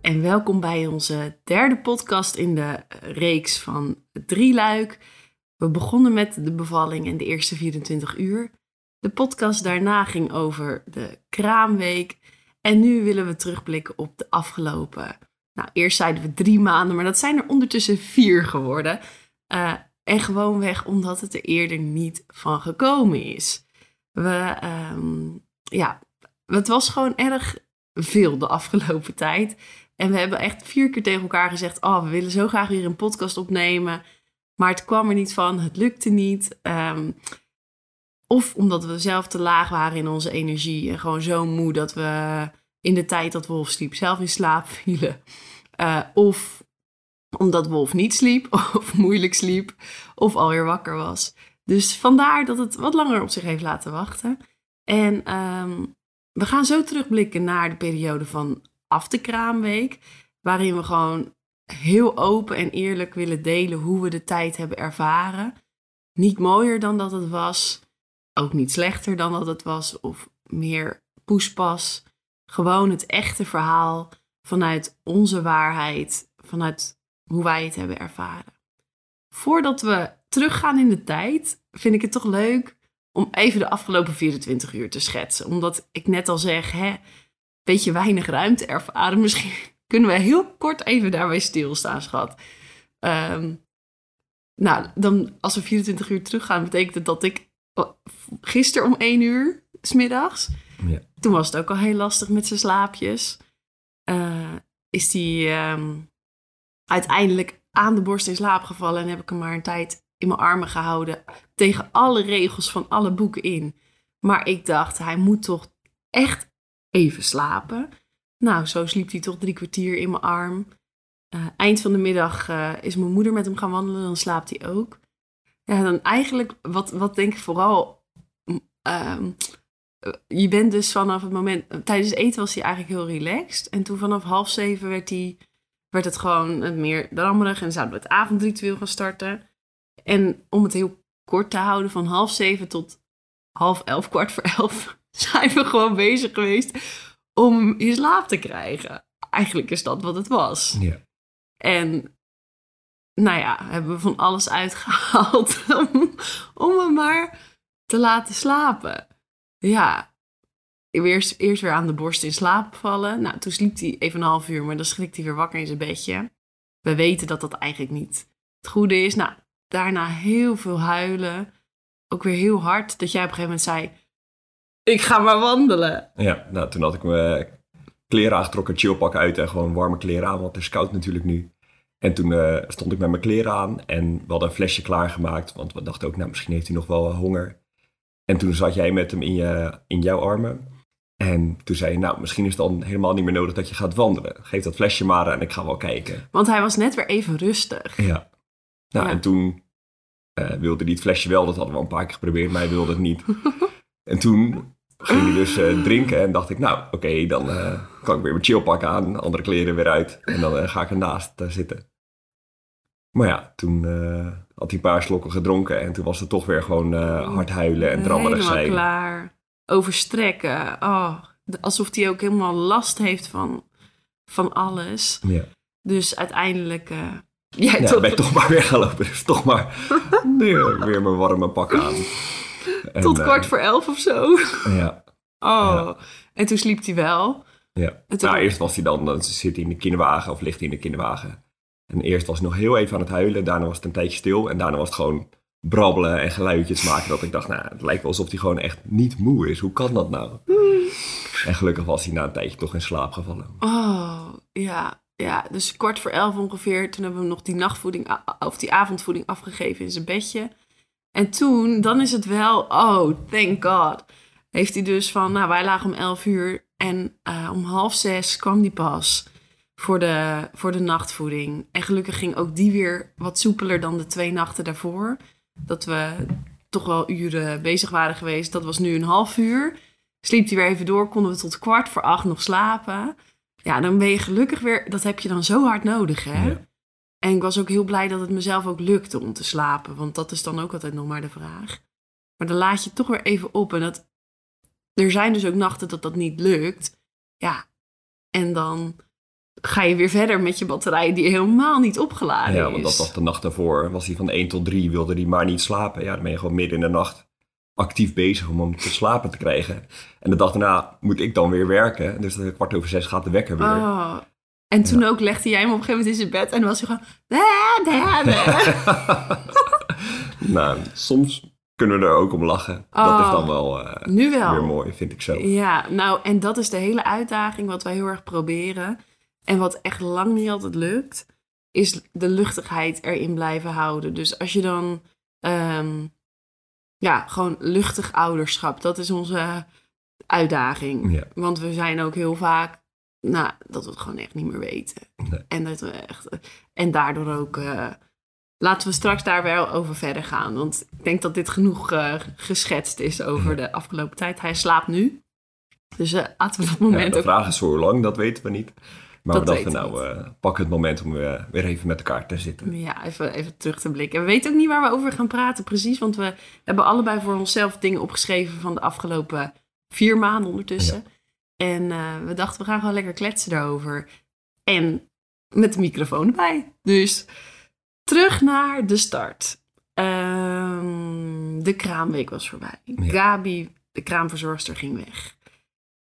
En welkom bij onze derde podcast in de reeks van Drieluik. We begonnen met de bevalling en de eerste 24 uur. De podcast daarna ging over de kraamweek. En nu willen we terugblikken op de afgelopen. Nou, eerst zeiden we drie maanden, maar dat zijn er ondertussen vier geworden. Uh, en gewoonweg omdat het er eerder niet van gekomen is. We, um, ja, het was gewoon erg veel de afgelopen tijd. En we hebben echt vier keer tegen elkaar gezegd: Oh, we willen zo graag weer een podcast opnemen. Maar het kwam er niet van, het lukte niet. Um, of omdat we zelf te laag waren in onze energie en gewoon zo moe dat we in de tijd dat Wolf sliep zelf in slaap vielen. Uh, of omdat Wolf niet sliep, of moeilijk sliep, of alweer wakker was. Dus vandaar dat het wat langer op zich heeft laten wachten. En um, we gaan zo terugblikken naar de periode van af de kraamweek, waarin we gewoon heel open en eerlijk willen delen hoe we de tijd hebben ervaren. Niet mooier dan dat het was, ook niet slechter dan dat het was, of meer poespas. Gewoon het echte verhaal vanuit onze waarheid, vanuit hoe wij het hebben ervaren. Voordat we teruggaan in de tijd, vind ik het toch leuk om even de afgelopen 24 uur te schetsen. Omdat ik net al zeg, hè, beetje weinig ruimte ervaren. Misschien kunnen we heel kort even daarbij stilstaan, schat. Um, nou, dan als we 24 uur teruggaan, betekent het dat ik gisteren om 1 uur, smiddags, ja. toen was het ook al heel lastig met zijn slaapjes. Uh, is die um, uiteindelijk aan de borst in slaap gevallen en heb ik hem maar een tijd in mijn armen gehouden. Tegen alle regels van alle boeken in. Maar ik dacht, hij moet toch echt even slapen. Nou, zo sliep hij toch drie kwartier in mijn arm. Uh, eind van de middag uh, is mijn moeder met hem gaan wandelen, dan slaapt hij ook. Ja, dan eigenlijk, wat, wat denk ik vooral. Um, je bent dus vanaf het moment. Tijdens het eten was hij eigenlijk heel relaxed. En toen vanaf half zeven werd, hij, werd het gewoon meer drammerig. En zouden we het avondritueel gaan starten. En om het heel kort te houden, van half zeven tot half elf, kwart voor elf, zijn we gewoon bezig geweest om in slaap te krijgen. Eigenlijk is dat wat het was. Ja. En nou ja, hebben we van alles uitgehaald om, om hem maar te laten slapen. Ja, eerst, eerst weer aan de borst in slaap vallen. Nou, toen sliep hij even een half uur, maar dan schrikt hij weer wakker in zijn bedje. We weten dat dat eigenlijk niet het goede is. Nou, daarna heel veel huilen. Ook weer heel hard. Dat jij op een gegeven moment zei: Ik ga maar wandelen. Ja, nou toen had ik mijn kleren aangetrokken, chillpak uit en gewoon warme kleren aan, want het is koud natuurlijk nu. En toen uh, stond ik met mijn kleren aan en we hadden een flesje klaargemaakt, want we dachten ook, nou misschien heeft hij nog wel honger. En toen zat jij met hem in, je, in jouw armen. En toen zei je, nou, misschien is het dan helemaal niet meer nodig dat je gaat wandelen. Geef dat flesje maar en ik ga wel kijken. Want hij was net weer even rustig. Ja. Nou, en toen uh, wilde hij het flesje wel. Dat hadden we al een paar keer geprobeerd, maar hij wilde het niet. en toen ging hij dus uh, drinken en dacht ik, nou, oké, okay, dan uh, kan ik weer mijn chillpak aan, andere kleren weer uit. En dan ga ik ernaast zitten. Maar ja, toen had hij een paar slokken gedronken en toen was het toch weer gewoon hard huilen en drammerig zijn. Helemaal klaar. Overstrekken. Oh, alsof hij ook helemaal last heeft van, van alles. Ja. Dus uiteindelijk Jij ja, ben ik toch maar weer gaan lopen. Dus toch maar weer, weer mijn warme pak aan. En, Tot kwart uh, voor elf of zo. Ja. Oh, ja. en toen sliep hij wel. Ja. Toen- Nou, eerst was hij dan, dan zit hij in de kinderwagen of ligt hij in de kinderwagen. En eerst was hij nog heel even aan het huilen. Daarna was het een tijdje stil. En daarna was het gewoon brabbelen en geluidjes maken. Dat ik dacht, nou, het lijkt wel alsof hij gewoon echt niet moe is. Hoe kan dat nou? En gelukkig was hij na een tijdje toch in slaap gevallen. Oh, ja. Ja, dus kwart voor elf ongeveer. Toen hebben we hem nog die nachtvoeding, of die avondvoeding afgegeven in zijn bedje. En toen, dan is het wel, oh, thank God. Heeft hij dus van, nou, wij lagen om elf uur. En eh, om half zes kwam die pas voor de, voor de nachtvoeding. En gelukkig ging ook die weer wat soepeler dan de twee nachten daarvoor. Dat we toch wel uren bezig waren geweest. Dat was nu een half uur. Sliep hij weer even door, konden we tot kwart voor acht nog slapen. Ja, dan ben je gelukkig weer, dat heb je dan zo hard nodig, hè? En ik was ook heel blij dat het mezelf ook lukte om te slapen, want dat is dan ook altijd nog maar de vraag. Maar dan laat je toch weer even op en dat, er zijn dus ook nachten dat dat niet lukt. Ja, en dan ga je weer verder met je batterij die helemaal niet opgeladen Ja, is. want dat was de nacht daarvoor. Was hij van 1 tot 3, wilde hij maar niet slapen. Ja, dan ben je gewoon midden in de nacht actief bezig om hem te slapen te krijgen. En de dag daarna moet ik dan weer werken. Dus kwart over zes gaat de wekker weer. Oh. En toen ook legde jij hem op een gegeven moment in zijn bed en dan was hij gewoon... "Da, da, da." nou, soms kunnen we er ook om lachen. Dat Oh. is dan wel Nu wel. weer mooi, vind ik zo. Ja, nou, en dat is de hele uitdaging wat wij heel erg proberen. En wat echt lang niet altijd lukt, is de luchtigheid erin blijven houden. Dus als je dan, ehm, ja, gewoon luchtig ouderschap, dat is onze uitdaging. Ja. Want we zijn ook heel vaak, nou, dat we het gewoon echt niet meer weten. Nee. En, dat we echt, en daardoor ook, eh, laten we straks daar wel over verder gaan. Want ik denk dat dit genoeg eh, geschetst is over de afgelopen tijd. Hij slaapt nu. Dus eh, laten we dat Ja, moment de ook... vraag is voor hoe lang, dat weten we niet. Maar Dat we dachten, nou, pak het moment om weer even met elkaar te zitten. Ja, even, even terug te blikken. We weten ook niet waar we over gaan praten, precies. Want we hebben allebei voor onszelf dingen opgeschreven van de afgelopen vier maanden ondertussen. En eh, we dachten, we gaan gewoon lekker kletsen daarover. En met de microfoon erbij. Dus terug naar de start. Ehm, de kraamweek was voorbij. Ja. Gabi, de kraamverzorgster, ging weg.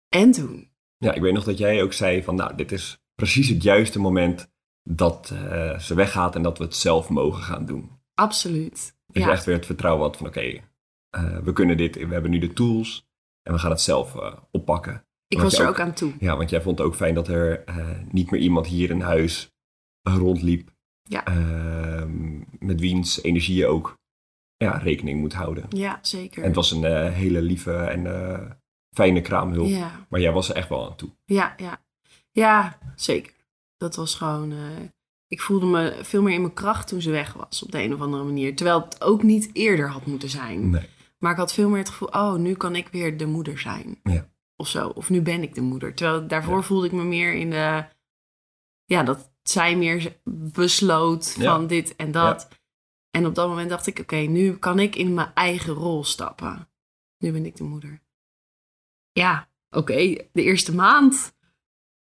En toen? Ja, ik weet nog dat jij ook zei van, nou, dit is precies het juiste moment dat eh, ze weggaat en dat we het zelf mogen gaan doen. Absoluut. Dus Ja. echt weer het vertrouwen had van, oké, eh, we kunnen dit, we hebben nu de tools en we gaan het zelf oppakken. Ik was er ook- ook aan toe. Ja, want jij vond het ook fijn dat er eh, niet meer iemand hier in huis rondliep. Ja. ehm, met wiens energie je ook ja, rekening moet houden. Ja, zeker. En het was een eh, hele lieve en eh, fijne kraamhulp. Ja. Maar jij was er echt wel aan toe. Ja, ja. Ja, zeker. Dat was gewoon. ik voelde me veel meer in mijn kracht toen ze weg was, op de een of andere manier. Terwijl het ook niet eerder had moeten zijn. Nee. Maar ik had veel meer het gevoel, oh, nu kan ik weer de moeder zijn. Ja. Of zo. Of nu ben ik de moeder. Terwijl daarvoor Ja. voelde ik me meer in de. Ja, dat zij meer besloot Ja. van dit en dat. En op dat moment dacht ik, oké, nu kan ik in mijn eigen rol stappen. Nu ben ik de moeder. Ja, oké, de eerste maand.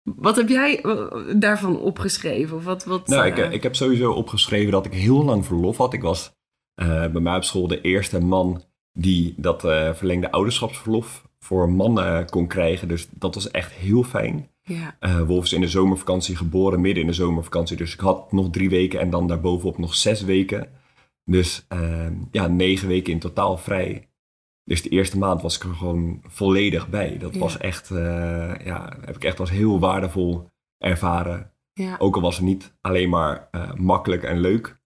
Wat heb jij eh, daarvan opgeschreven? Of wat, wat, Nou, ik, eh, ik heb sowieso opgeschreven dat ik heel lang verlof had. Ik was eh, bij mij op school de eerste man die dat verlengde ouderschapsverlof voor mannen kon krijgen. Dus dat was echt heel fijn. ja, Eh Wolf is in de zomervakantie geboren, midden in de zomervakantie. Dus ik had nog drie weken en dan daarbovenop nog zes weken. Dus eh, ja, negen weken in totaal vrij. Dus de eerste maand was ik er gewoon volledig bij. Dat Ja. was echt, eh, ja, heb ik echt als heel waardevol ervaren. ja. Ook al was het niet alleen maar makkelijk en leuk,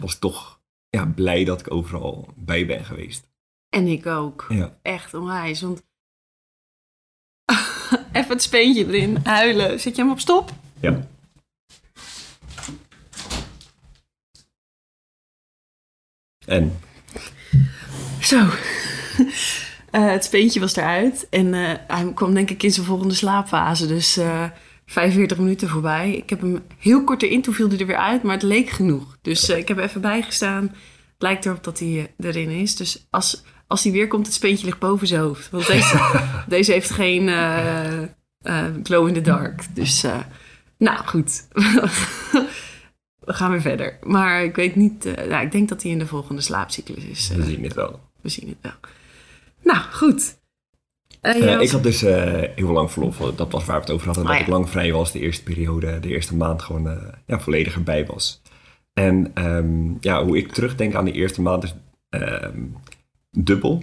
was ik toch ja, blij dat ik overal bij ben geweest. En ik ook. Ja. Echt onwijs. Want even het speentje erin, huilen. Zet je hem op stop? ja. En Zo. Eh, het speentje was eruit. En eh, hij kwam denk ik in zijn volgende slaapfase. Dus eh 45 minuten voorbij. Ik heb hem heel kort erin. Toen viel hij er weer uit. Maar het leek genoeg. Dus ik heb even bijgestaan. Het lijkt erop dat hij erin is. Dus als, als hij weer komt, het speentje ligt boven zijn hoofd. Want deze, deze heeft geen eh, glow in the dark. Dus eh, nou goed. We gaan weer verder. Maar ik weet niet... nou, ik denk dat hij in de volgende slaapcyclus is. we zien het wel. We zien het wel. Nou, goed. Ik had dus heel lang verlof. Dat was waar we het over hadden. Oh, dat ja. ik lang vrij was. De eerste periode, de eerste maand gewoon ja, volledig erbij was. En ehm, ja, hoe ik terugdenk aan de eerste maand is ehm, dubbel.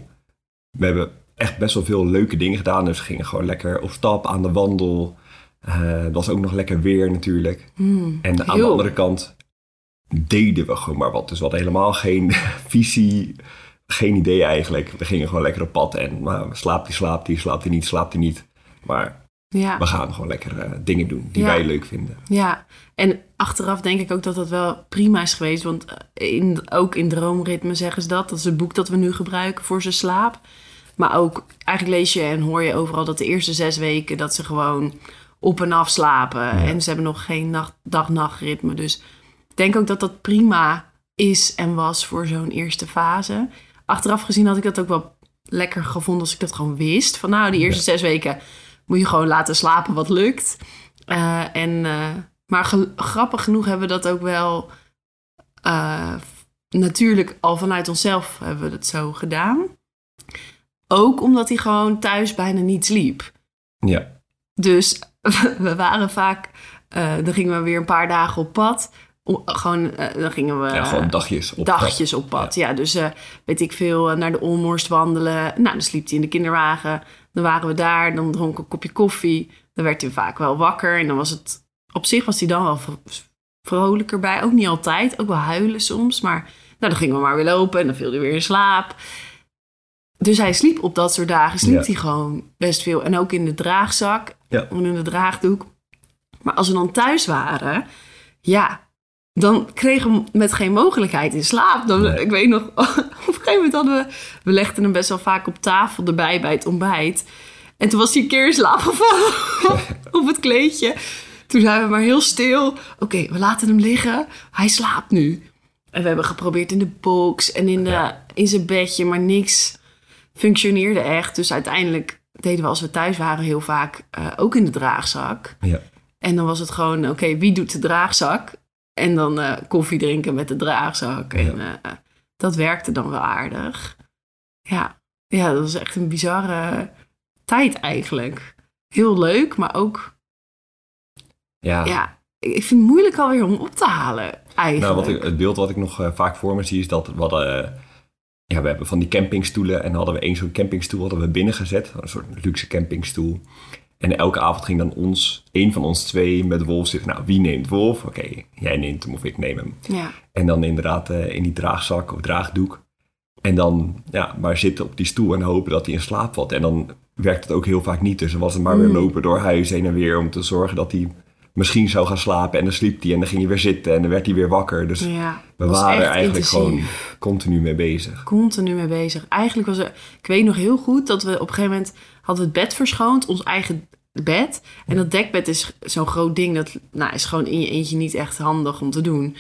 We hebben echt best wel veel leuke dingen gedaan. Dus we gingen gewoon lekker op stap aan de wandel. Eh, het was ook nog lekker weer natuurlijk. Hmm, En aan de andere kant deden we gewoon maar wat. Dus we hadden helemaal geen visie, geen idee eigenlijk. We gingen gewoon lekker op pad en maar, slaapt hij, slaapt hij, slaapt hij niet, slaapt hij niet. Maar Ja. we gaan gewoon lekker eh, dingen doen die Ja. wij leuk vinden. Ja, en achteraf denk ik ook dat dat wel prima is geweest. Want eh, in, ook in Droomritme zeggen ze dat. Dat is het boek dat we nu gebruiken voor zijn slaap. Maar ook, eigenlijk lees je en hoor je overal dat de eerste zes weken... dat ze gewoon op en af slapen. En ze hebben nog geen nacht- dag-nachtritme. Dus ik denk ook dat dat prima is en was voor zo'n eerste fase. Achteraf gezien had ik dat ook wel lekker gevonden als ik dat gewoon wist. Van nou, die eerste zes weken moet je gewoon laten slapen wat lukt. Eh, en, eh, maar ge- grappig genoeg hebben we dat ook wel eh, natuurlijk al vanuit onszelf hebben we het zo gedaan. Ook omdat hij gewoon thuis bijna niet sliep. Ja, Dus we waren vaak, dan gingen we weer een paar dagen op pad. O- gewoon, dan gingen we ja gewoon dagjes op dagjes op pad. Ja, dus weet ik veel, naar de Olmorst wandelen. Nou, dan sliep hij in de kinderwagen. Dan waren we daar, dan dronk ik een kopje koffie. Dan werd hij vaak wel wakker. En dan was het, op zich was hij dan wel vro- vrolijker bij. Ook niet altijd, ook wel huilen soms. Maar nou, dan gingen we maar weer lopen en dan viel hij weer in slaap. Dus hij sliep op dat soort dagen, sliep Ja. hij gewoon best veel. En ook in de draagzak Ja. en in de draagdoek. Maar als we dan thuis waren, ja, dan kregen we met geen mogelijkheid in slaap. Dan, Nee. Ik weet nog, op een gegeven moment hadden we... We legden hem best wel vaak op tafel erbij bij het ontbijt. En toen was hij een keer in slaap gevallen op het kleedje. Toen zijn we maar heel stil. Oké, we laten hem liggen. Hij slaapt nu. En we hebben geprobeerd in de box en in, de, Ja. in zijn bedje, maar niks functioneerde echt. Dus uiteindelijk deden we als we thuis waren heel vaak eh, ook in de draagzak. Ja. En dan was het gewoon, oké, wie doet de draagzak? En dan eh, koffie drinken met de draagzak. En eh, dat werkte dan wel aardig. Ja. ja, dat was echt een bizarre tijd eigenlijk. Heel leuk, maar ook, Ja. ja, ik vind het moeilijk alweer om op te halen eigenlijk. Nou, wat ik, het beeld wat ik nog eh, vaak voor me zie is dat we hadden, eh, ja, we hebben van die campingstoelen en dan hadden we één zo'n campingstoel hadden we binnen gezet, een soort luxe campingstoel. En elke avond ging dan ons, één van ons twee met Wolf zitten. Nou, wie neemt Wolf? Oké, jij neemt hem of ik neem hem. Ja, En dan inderdaad eh, in die draagzak of draagdoek. En dan ja, maar zitten op die stoel en hopen dat hij in slaap valt. En dan werkt het ook heel vaak niet. Dus dan was het maar weer Mm. lopen door huis heen en weer om te zorgen dat hij misschien zou gaan slapen. En dan sliep hij en dan ging hij weer zitten en dan werd hij weer wakker. Dus ja. we waren er eigenlijk intensief. gewoon continu mee bezig. continu mee bezig. Eigenlijk was er, ik weet nog heel goed dat we op een gegeven moment hadden we het bed verschoond, ons eigen bed. En dat dekbed is zo'n groot ding, dat nou, is gewoon in je eentje niet echt handig om te doen.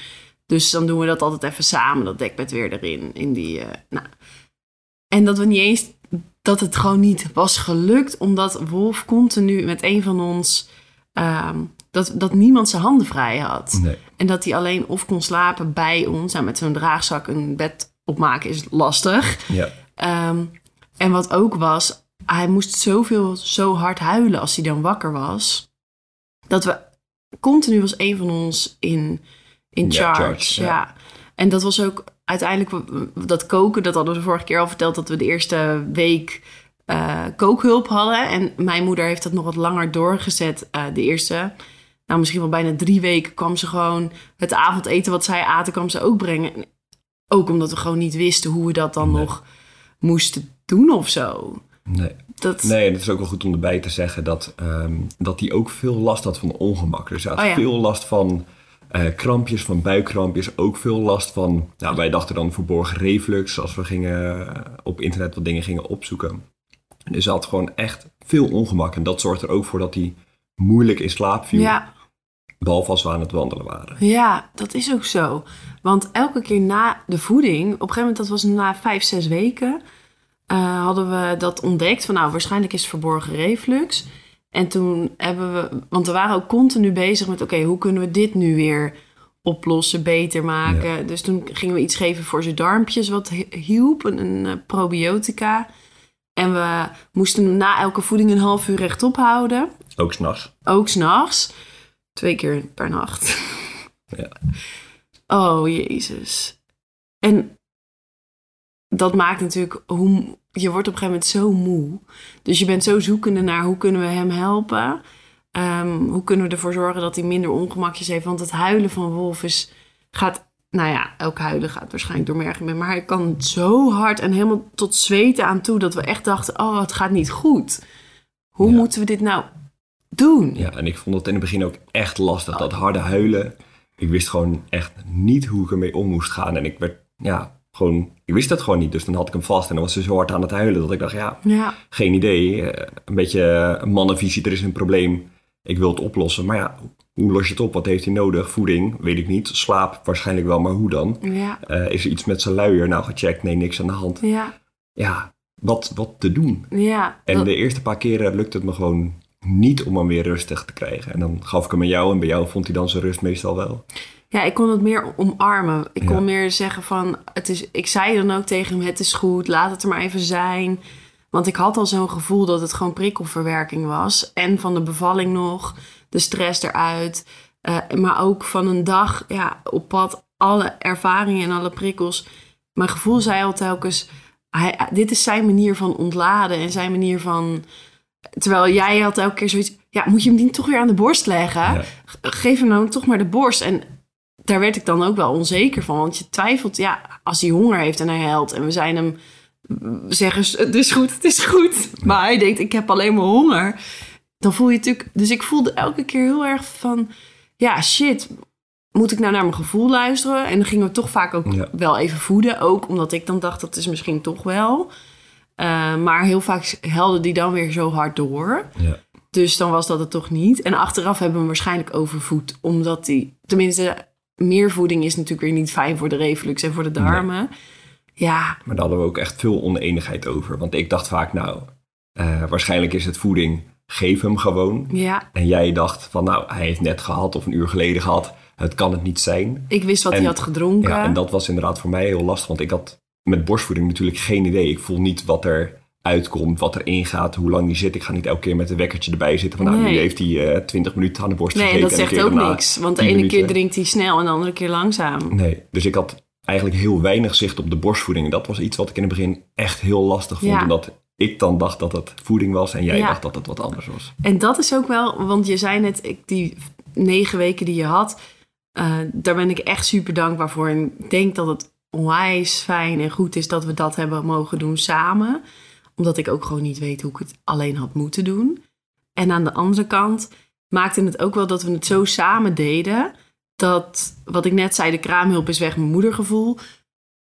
Dus dan doen we dat altijd even samen, dat dekbed weer erin. In die, eh, nou. En dat we niet eens, dat het gewoon niet was gelukt, omdat Wolf continu met een van ons, ehm, dat, dat niemand zijn handen vrij had. Nee. En dat hij alleen of kon slapen bij ons. Nou, met zo'n draagzak een bed opmaken is lastig. Ja. Ehm, en wat ook was, hij moest zoveel, zo hard huilen als hij dan wakker was. Dat we continu was een van ons in, in Ja, charge. ja. ja. En dat was ook uiteindelijk dat koken. Dat hadden we de vorige keer al verteld dat we de eerste week eh, kookhulp hadden. En mijn moeder heeft dat nog wat langer doorgezet. eh, de eerste, nou misschien wel bijna drie weken kwam ze gewoon het avondeten wat zij aten, kwam ze ook brengen. En Ook omdat we gewoon niet wisten hoe we dat dan Nee. nog moesten doen of zo. Nee. Dat, nee, en het is ook wel goed om erbij te zeggen dat, ehm, dat hij ook veel last had van ongemak. Dus had Oh ja. veel last van eh, krampjes, van buikkrampjes. Ook veel last van, nou, wij dachten dan verborgen reflux. Als we gingen, eh, op internet wat dingen gingen opzoeken. Dus hij had gewoon echt veel ongemak. En dat zorgt er ook voor dat hij moeilijk in slaap viel. ja, Behalve als we aan het wandelen waren. ja, dat is ook zo. Want elke keer na de voeding, op een gegeven moment, dat was na vijf, zes weken, eh, hadden we dat ontdekt van nou, waarschijnlijk is het verborgen reflux. En toen hebben we, want we waren ook continu bezig met oké, hoe kunnen we dit nu weer oplossen, beter maken. Dus toen gingen we iets geven voor zijn darmpjes wat hi- hielp, een, een eh, probiotica. En we moesten na elke voeding een half uur rechtop houden. Ook s'nachts. Ook s'nachts. Twee keer per nacht. Ja. Oh, jezus. En dat maakt natuurlijk hoe... Je wordt op een gegeven moment zo moe. Dus je bent zo zoekende naar hoe kunnen we hem helpen. Ehm, hoe kunnen we ervoor zorgen dat hij minder ongemakjes heeft. Want het huilen van Wolf is, gaat... Nou ja, elk huilen gaat waarschijnlijk door mergen mee. Maar hij kan zo hard en helemaal tot zweten aan toe... dat we echt dachten, oh, het gaat niet goed. Hoe Ja. moeten we dit nou doen? Ja, en ik vond het in het begin ook echt lastig, dat harde huilen. Ik wist gewoon echt niet hoe ik ermee om moest gaan. En ik werd, ja, gewoon, ik wist het gewoon niet. Dus dan had ik hem vast en dan was ze zo hard aan het huilen dat ik dacht, ja, Ja, geen idee. Eh, Een beetje mannenvisie, er is een probleem. Ik wil het oplossen. Maar ja, hoe los je het op? Wat heeft hij nodig? Voeding? Weet ik niet. Slaap? Waarschijnlijk wel, maar hoe dan? ja, Eh, is er iets met zijn luier? Nou, gecheckt. Nee, niks aan de hand. ja, Ja, wat, wat te doen? ja. En Dat- de eerste paar keren lukte het me gewoon niet om hem weer rustig te krijgen. En dan gaf ik hem aan jou en bij jou vond hij dan zijn rust meestal wel. Ja, ik kon het meer omarmen. Ik kon Ja. meer zeggen van, het is, ik zei dan ook tegen hem, het is goed, laat het er maar even zijn. Want ik had al zo'n gevoel dat het gewoon prikkelverwerking was. En van de bevalling nog, de stress eruit. Eh, maar ook van een dag ja, op pad, alle ervaringen en alle prikkels. Mijn gevoel zei al telkens, hij, dit is zijn manier van ontladen en zijn manier van... Terwijl jij had elke keer zoiets, ja, moet je hem niet toch weer aan de borst leggen? Ja. geef hem nou toch maar de borst. En daar werd ik dan ook wel onzeker van. Want je twijfelt, ja, als hij honger heeft en hij helpt... en we zijn hem zeggen, het is goed, het is goed. Maar hij denkt, ik heb alleen maar honger. Dan voel je natuurlijk... Dus ik voelde elke keer heel erg van... Ja, shit, moet ik nou naar mijn gevoel luisteren? En dan gingen we toch vaak ook Ja. wel even voeden. Ook omdat ik dan dacht, dat is misschien toch wel. Eh, maar heel vaak helde die dan weer zo hard door. Ja. Dus dan was dat het toch niet. En achteraf hebben we hem waarschijnlijk overvoed. Omdat die, tenminste, meer voeding is natuurlijk weer niet fijn voor de reflux en voor de darmen. Ja, Maar daar hadden we ook echt veel oneenigheid over. Want ik dacht vaak, nou, eh, waarschijnlijk is het voeding, geef hem gewoon. ja. En jij dacht van, nou, hij heeft net gehad of een uur geleden gehad. Het kan het niet zijn. Ik wist wat En- hij had gedronken. Ja, en dat was inderdaad voor mij heel lastig. Want ik had met borstvoeding natuurlijk geen idee. Ik voel niet wat er uitkomt, wat er ingaat, hoe lang die zit. Ik ga niet elke keer met een wekkertje erbij zitten. Van, nou, Nee. nu heeft hij eh 20 minuten aan de borst nee, en gezeten. dat zegt ook niks. Want de 10 ene keer drinkt hij snel en de andere keer langzaam. Nee, dus ik had eigenlijk heel weinig zicht op de borstvoeding. En dat was iets wat ik in het begin echt heel lastig vond. Ja. Omdat ik dan dacht dat het voeding was en jij Ja. dacht dat het wat anders was. En dat is ook wel, want je zei net, ik, die negen weken die je had, eh, daar ben ik echt super dankbaar voor. En ik denk dat het onwijs fijn en goed is dat we dat hebben mogen doen samen. Omdat ik ook gewoon niet weet hoe ik het alleen had moeten doen. En aan de andere kant maakte het ook wel dat we het zo samen deden. Dat, wat ik net zei, de kraamhulp is weg, mijn moedergevoel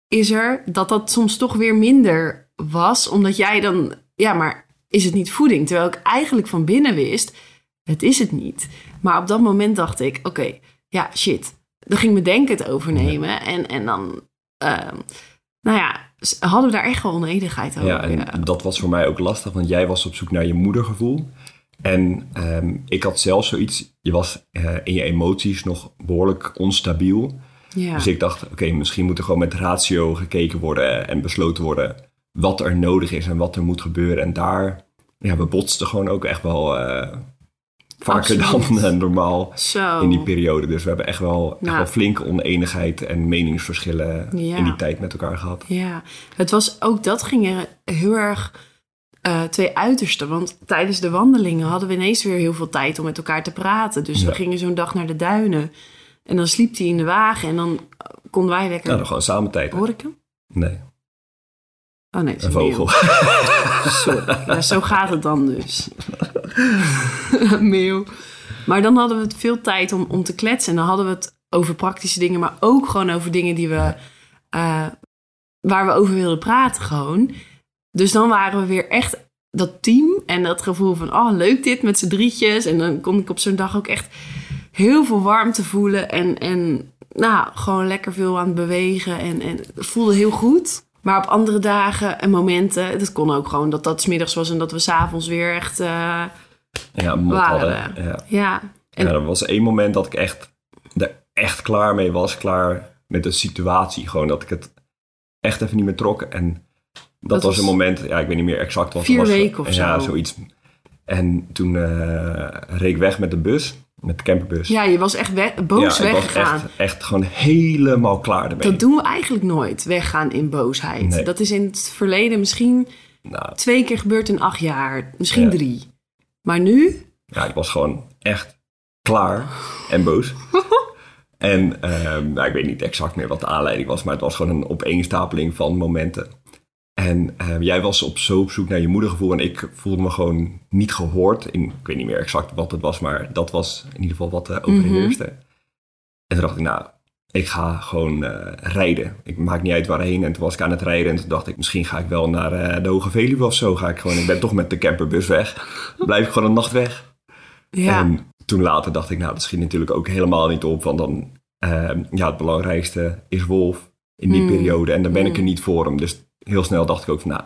is er. Dat dat soms toch weer minder was. Omdat jij dan, ja, maar is het niet voeding? Terwijl ik eigenlijk van binnen wist, het is het niet. Maar op dat moment dacht ik, oké, ja, shit. Dan ging mijn denken het overnemen. En, en dan, ehm, nou ja, hadden we daar echt wel oneenigheid over. Ja, en dat was voor mij ook lastig, want jij was op zoek naar je moedergevoel. En ehm, ik had zelf zoiets, je was eh, in je emoties nog behoorlijk onstabiel. ja. Dus ik dacht, oké, misschien moet er gewoon met ratio gekeken worden en besloten worden wat er nodig is en wat er moet gebeuren. En daar, ja, we botsten gewoon ook echt wel eh, vaker Absoluut. dan eh, normaal Zo. in die periode. Dus we hebben echt wel, echt Nou. wel flinke oneenigheid en meningsverschillen Ja. in die tijd met elkaar gehad. Ja, het was ook dat ging er heel erg eh, twee uitersten. Want tijdens de wandelingen hadden we ineens weer heel veel tijd om met elkaar te praten. Dus we gingen zo'n dag naar de duinen. En dan sliep hij in de wagen en dan konden wij lekker... Nou, dan gewoon samen tijd. Hoor ik hem? Nee, Oh nee, het is een vogel. Sorry. Ja, zo gaat het dan dus. Meeuw. Maar dan hadden we veel tijd om, om te kletsen. En dan hadden we het over praktische dingen, maar ook gewoon over dingen die we, eh, waar we over wilden praten gewoon. Dus dan waren we weer echt dat team en dat gevoel van, oh leuk dit met z'n drietjes. En dan kon ik op zo'n dag ook echt heel veel warmte voelen en, en nou, gewoon lekker veel aan het bewegen. En, en het voelde heel goed. Maar op andere dagen en momenten, dat kon ook gewoon dat dat 's middags was en dat we s'avonds weer echt, eh, Ja, mot hadden. Ja. ja. En, Ja, er was één moment dat ik echt er echt klaar mee was. Klaar met de situatie. Gewoon dat ik het echt even niet meer trok. En Dat, Dat was was een moment, ja, ik weet niet meer exact wat vier het was. weken of Ja, zo. zoiets. En toen eh, reed ik weg met de bus, met de camperbus. Ja, je was echt we- boos ja, weggegaan. echt, echt gewoon helemaal klaar ermee. Dat doen we eigenlijk nooit, weggaan in boosheid. Nee. Dat is in het verleden misschien Nou, twee keer gebeurd in acht jaar. Misschien Ja. drie. Maar nu? ja, ik was gewoon echt klaar en boos. en ehm, nou, ik weet niet exact meer wat de aanleiding was, maar het was gewoon een opeenstapeling van momenten. En ehm, jij was op zo op zoek naar je moedergevoel en ik voelde me gewoon niet gehoord. In, ik weet niet meer exact wat het was, maar dat was in ieder geval wat uh, overheerste. En toen dacht ik, nou, ik ga gewoon eh, rijden. Ik maak niet uit waarheen. En toen was ik aan het rijden en toen dacht ik, misschien ga ik wel naar eh, de Hoge Veluwe of zo. Ga ik gewoon, ik ben toch met de camperbus weg. Blijf ik gewoon een nacht weg. Ja. En toen later dacht ik, nou, dat schiet natuurlijk ook helemaal niet op. Want dan, ehm, ja, het belangrijkste is Wolf in die Mm. periode. En dan ben ik er Mm. niet voor hem. Dus heel snel dacht ik ook van, nou,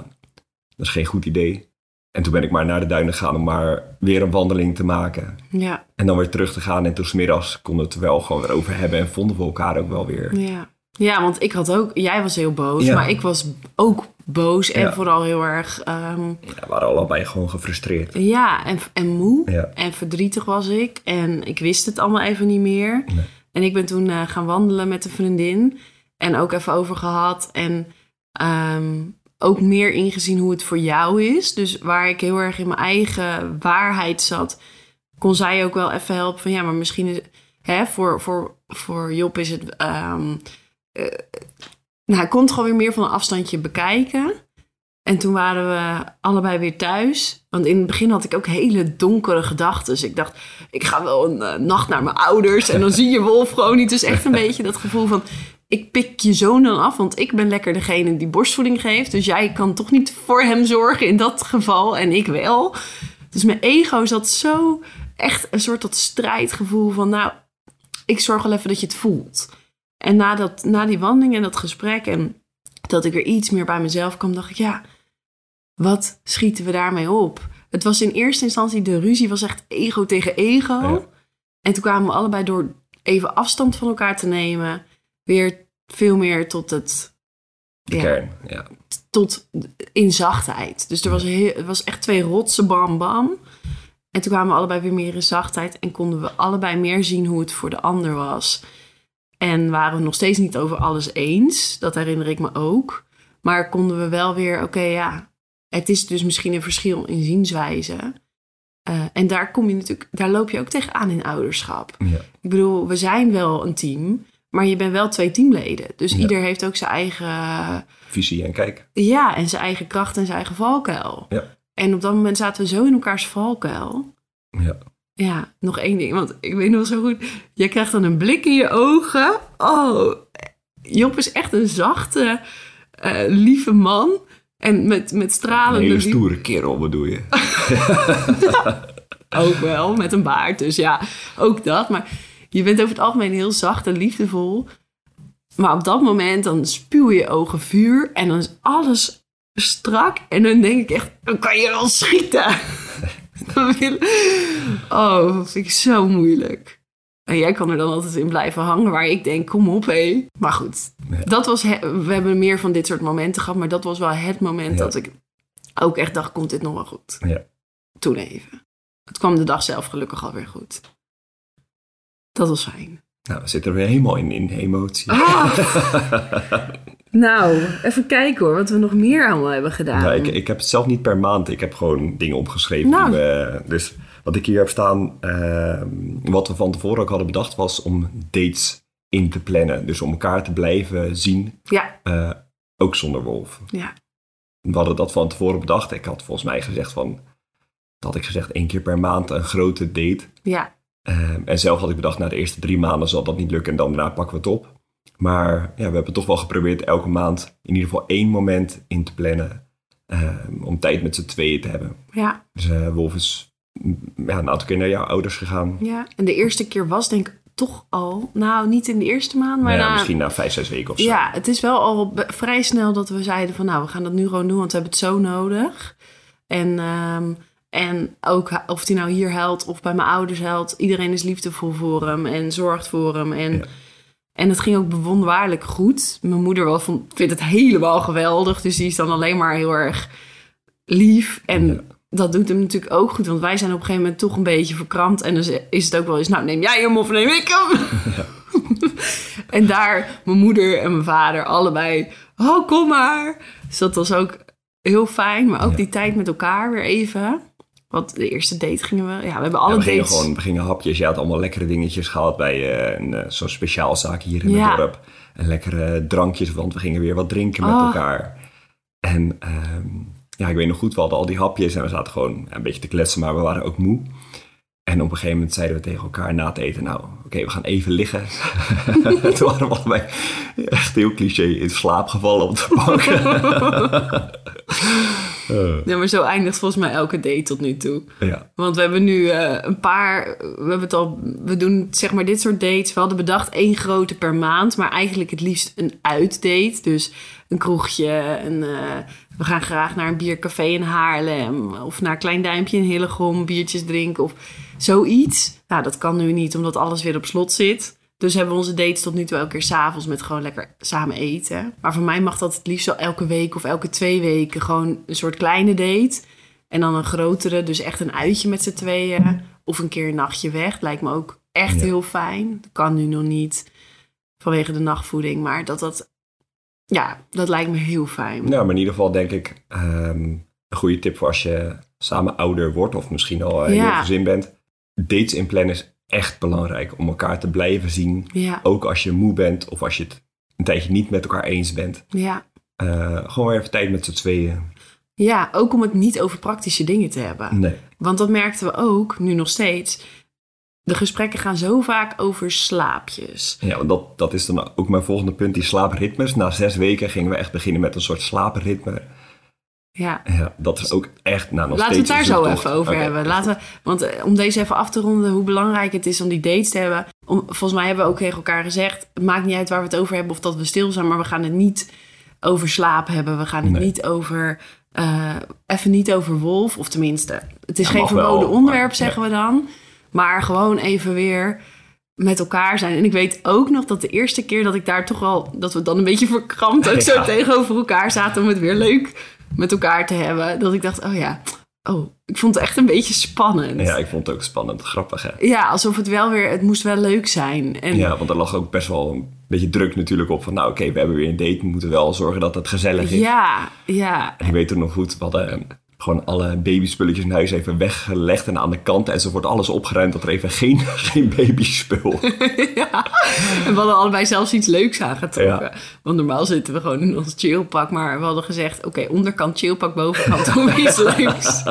dat is geen goed idee. En toen ben ik maar naar de duinen gegaan om maar weer een wandeling te maken. ja, En dan weer terug te gaan. En toen smiddags konden we het er wel gewoon weer over hebben. En vonden we elkaar ook wel weer. ja. Ja, want ik had ook... Jij was heel boos, Ja. maar ik was ook boos. En Ja. vooral heel erg... ehm, Ja, we waren allebei gewoon gefrustreerd. ja, en, en moe. Ja. En verdrietig was ik. En ik wist het allemaal even niet meer. Nee. En ik ben toen eh, gaan wandelen met een vriendin. En ook even over gehad. En ehm, ook meer ingezien hoe het voor jou is. Dus waar ik heel erg in mijn eigen waarheid zat... kon zij ook wel even helpen van... ja, maar misschien is... Hè, voor, voor, voor Job is het... eh, nou, hij kon het gewoon weer meer van een afstandje bekijken... En toen waren we allebei weer thuis. Want in het begin had ik ook hele donkere gedachten. Dus ik dacht, ik ga wel een eh, nacht naar mijn ouders. En dan zie je Wolf gewoon niet. Dus echt een beetje dat gevoel van... Ik pik je zoon dan af, want ik ben lekker degene die borstvoeding geeft. Dus jij kan toch niet voor hem zorgen in dat geval. En ik wel. Dus mijn ego zat zo echt een soort dat strijdgevoel van... Nou, ik zorg wel even dat je het voelt. En na, dat, na die wandeling en dat gesprek... en dat ik er iets meer bij mezelf kwam, dacht ik... ja, wat schieten we daarmee op? Het was in eerste instantie, de ruzie was echt ego tegen ego. Ja. En toen kwamen we allebei door even afstand van elkaar te nemen... weer veel meer tot het... De ja, kern, ja. tot in zachtheid. Dus er was, heel, was echt twee rotsen, bam, bam. En toen kwamen we allebei weer meer in zachtheid... en konden we allebei meer zien hoe het voor de ander was... En waren we nog steeds niet over alles eens. Dat herinner ik me ook. Maar konden we wel weer, oké, ja, het is dus misschien een verschil in zienswijze. Eh, en daar kom je natuurlijk, daar loop je ook tegenaan in ouderschap. ja. Ik bedoel, we zijn wel een team, maar je bent wel twee teamleden. Dus Ja. ieder heeft ook zijn eigen, Visie en kijk. ja, en zijn eigen kracht en zijn eigen valkuil. Ja. En op dat moment zaten we zo in elkaars valkuil. Ja. Ja, nog één ding, want ik weet nog zo goed. Jij krijgt dan een blik in je ogen. Oh, Job is echt een zachte, eh, lieve man. En met, met Een stralende... hele lief- stoere kerel bedoel je. Ook wel, met een baard. Dus ja, ook dat. Maar je bent over het algemeen heel zacht en liefdevol. Maar op dat moment dan spuw je ogen vuur. En dan is alles strak. En dan denk ik echt, dan kan je wel schieten. Oh, dat vind ik zo moeilijk. En jij kan er dan altijd in blijven hangen. Waar ik denk, kom op hé. Maar goed, Ja. dat was we hebben meer van dit soort momenten gehad. Maar dat was wel het moment Ja. dat ik ook echt dacht, komt dit nog wel goed? Ja. Toen even. Het kwam de dag zelf gelukkig alweer goed. Dat was fijn. Nou, we zitten er weer helemaal in, in emotie. Ah. nou, even kijken hoor, wat we nog meer allemaal hebben gedaan. Nou, ik, ik heb het zelf niet per maand. Ik heb gewoon dingen opgeschreven. Nou. we- dus wat ik hier heb staan, ehm, wat we van tevoren ook hadden bedacht, was om dates in te plannen. Dus om elkaar te blijven zien, Ja, eh, ook zonder wolf. ja, We hadden dat van tevoren bedacht. Ik had volgens mij gezegd van, dat had ik gezegd één keer per maand een grote date. ja, Ehm, en zelf had ik bedacht, na de eerste drie maanden zal dat niet lukken en dan daarna pakken we het op. Maar ja, we hebben toch wel geprobeerd elke maand in ieder geval één moment in te plannen ehm, om tijd met z'n tweeën te hebben. ja, Dus eh, Wolf is mm, ja, een aantal keer naar jouw ouders gegaan. ja. En de eerste keer was denk ik toch al, nou niet in de eerste maand, maar Nou ja, na, misschien na vijf, zes weken of zo. Ja, het is wel al vrij snel dat we zeiden van nou, we gaan dat nu gewoon doen, want we hebben het zo nodig. En, ehm, en ook of hij nou hier huilt of bij mijn ouders huilt, iedereen is liefdevol voor hem en zorgt voor hem. En Ja. En het ging ook bewonderlijk goed. Mijn moeder wel vond, vindt het helemaal geweldig. Dus die is dan alleen maar heel erg lief. En Ja. dat doet hem natuurlijk ook goed. Want wij zijn op een gegeven moment toch een beetje verkrampt. En dan is het ook wel eens, nou neem jij hem of neem ik hem? en daar mijn moeder en mijn vader allebei, oh kom maar. Dus dat was ook heel fijn. Maar ook die tijd met elkaar weer even. Want de eerste date gingen we, ja we hebben Ja, alle we gingen dates. gewoon we gingen hapjes. Je had allemaal lekkere dingetjes gehaald bij eh, een, eh, zo'n speciaal zaak hier in Ja. het dorp. En lekkere drankjes, want we gingen weer wat drinken met Oh. elkaar. En ehm, ja, ik weet nog goed, we hadden al die hapjes en we zaten gewoon ja, een beetje te kletsen, maar we waren ook moe. En op een gegeven moment zeiden we tegen elkaar na het eten, nou, oké, we gaan even liggen. Toen waren we allebei echt heel cliché in slaap gevallen op de bank. Ja, maar zo eindigt volgens mij elke date tot nu toe. ja, Want we hebben nu eh, een paar, we hebben het al, we doen zeg maar dit soort dates. We hadden bedacht één grote per maand, maar eigenlijk het liefst een uitdate. Dus een kroegje, een, eh, we gaan graag naar een biercafé in Haarlem of naar Klein Duimpje in Hillegom, biertjes drinken of zoiets. Nou, dat kan nu niet omdat alles weer op slot zit. Dus hebben we onze dates tot nu toe elke keer s'avonds met gewoon lekker samen eten. Maar voor mij mag dat het liefst wel elke week of elke twee weken gewoon een soort kleine date. En dan een grotere, dus echt een uitje met z'n tweeën. Of een keer een nachtje weg. Lijkt me ook echt Ja. heel fijn. Dat kan nu nog niet vanwege de nachtvoeding. Maar dat dat, ja, dat lijkt me heel fijn. Nou, maar in ieder geval denk ik ehm, een goede tip voor als je samen ouder wordt of misschien al in Ja. je gezin bent. Dates inplannen is echt belangrijk om elkaar te blijven zien. Ja, Ook als je moe bent of als je het een tijdje niet met elkaar eens bent. ja. Eh, gewoon even tijd met z'n tweeën. ja, ook om het niet over praktische dingen te hebben. Nee. Want dat merkten we ook, nu nog steeds. De gesprekken gaan zo vaak over slaapjes. Ja, want dat, dat is dan ook mijn volgende punt, die slaapritmes. Na zes weken gingen we echt beginnen met een soort slaapritme. Ja, Ja, dat is ook echt nou, nog Laten we het daar zo even over hebben. Laten we, want eh, om deze even af te ronden, hoe belangrijk het is om die dates te hebben. Om, volgens mij hebben we ook tegen elkaar gezegd: het maakt niet uit waar we het over hebben of dat we stil zijn, maar we gaan het niet over slaap hebben. We gaan het Nee. niet over. eh, even niet over wolf, of tenminste, het is Ja, geen wel, verboden onderwerp, maar- zeggen we dan. Maar gewoon even weer met elkaar zijn. En ik weet ook nog dat de eerste keer dat ik daar toch wel... dat we dan een beetje verkrampt ook zo tegenover elkaar zaten... om het weer leuk met elkaar te hebben. Dat ik dacht, oh ja, oh, ik vond het echt een beetje spannend. Ja, ik vond het ook spannend. Grappig, hè? Ja, alsof het wel weer... Het moest wel leuk zijn. En Ja, want er lag ook best wel een beetje druk natuurlijk op van... nou oké, we hebben weer een date, we moeten wel zorgen dat het gezellig is. ja, ja. En ik weet het nog goed, we hadden gewoon alle babyspulletjes in huis even weggelegd en aan de kant. En ze wordt alles opgeruimd dat er even geen, geen babyspul. ja. En we hadden allebei zelfs iets leuks aangetrokken. Ja. Want normaal zitten we gewoon in ons chillpak. Maar we hadden gezegd, oké, onderkant chillpak, bovenkant we iets leuks.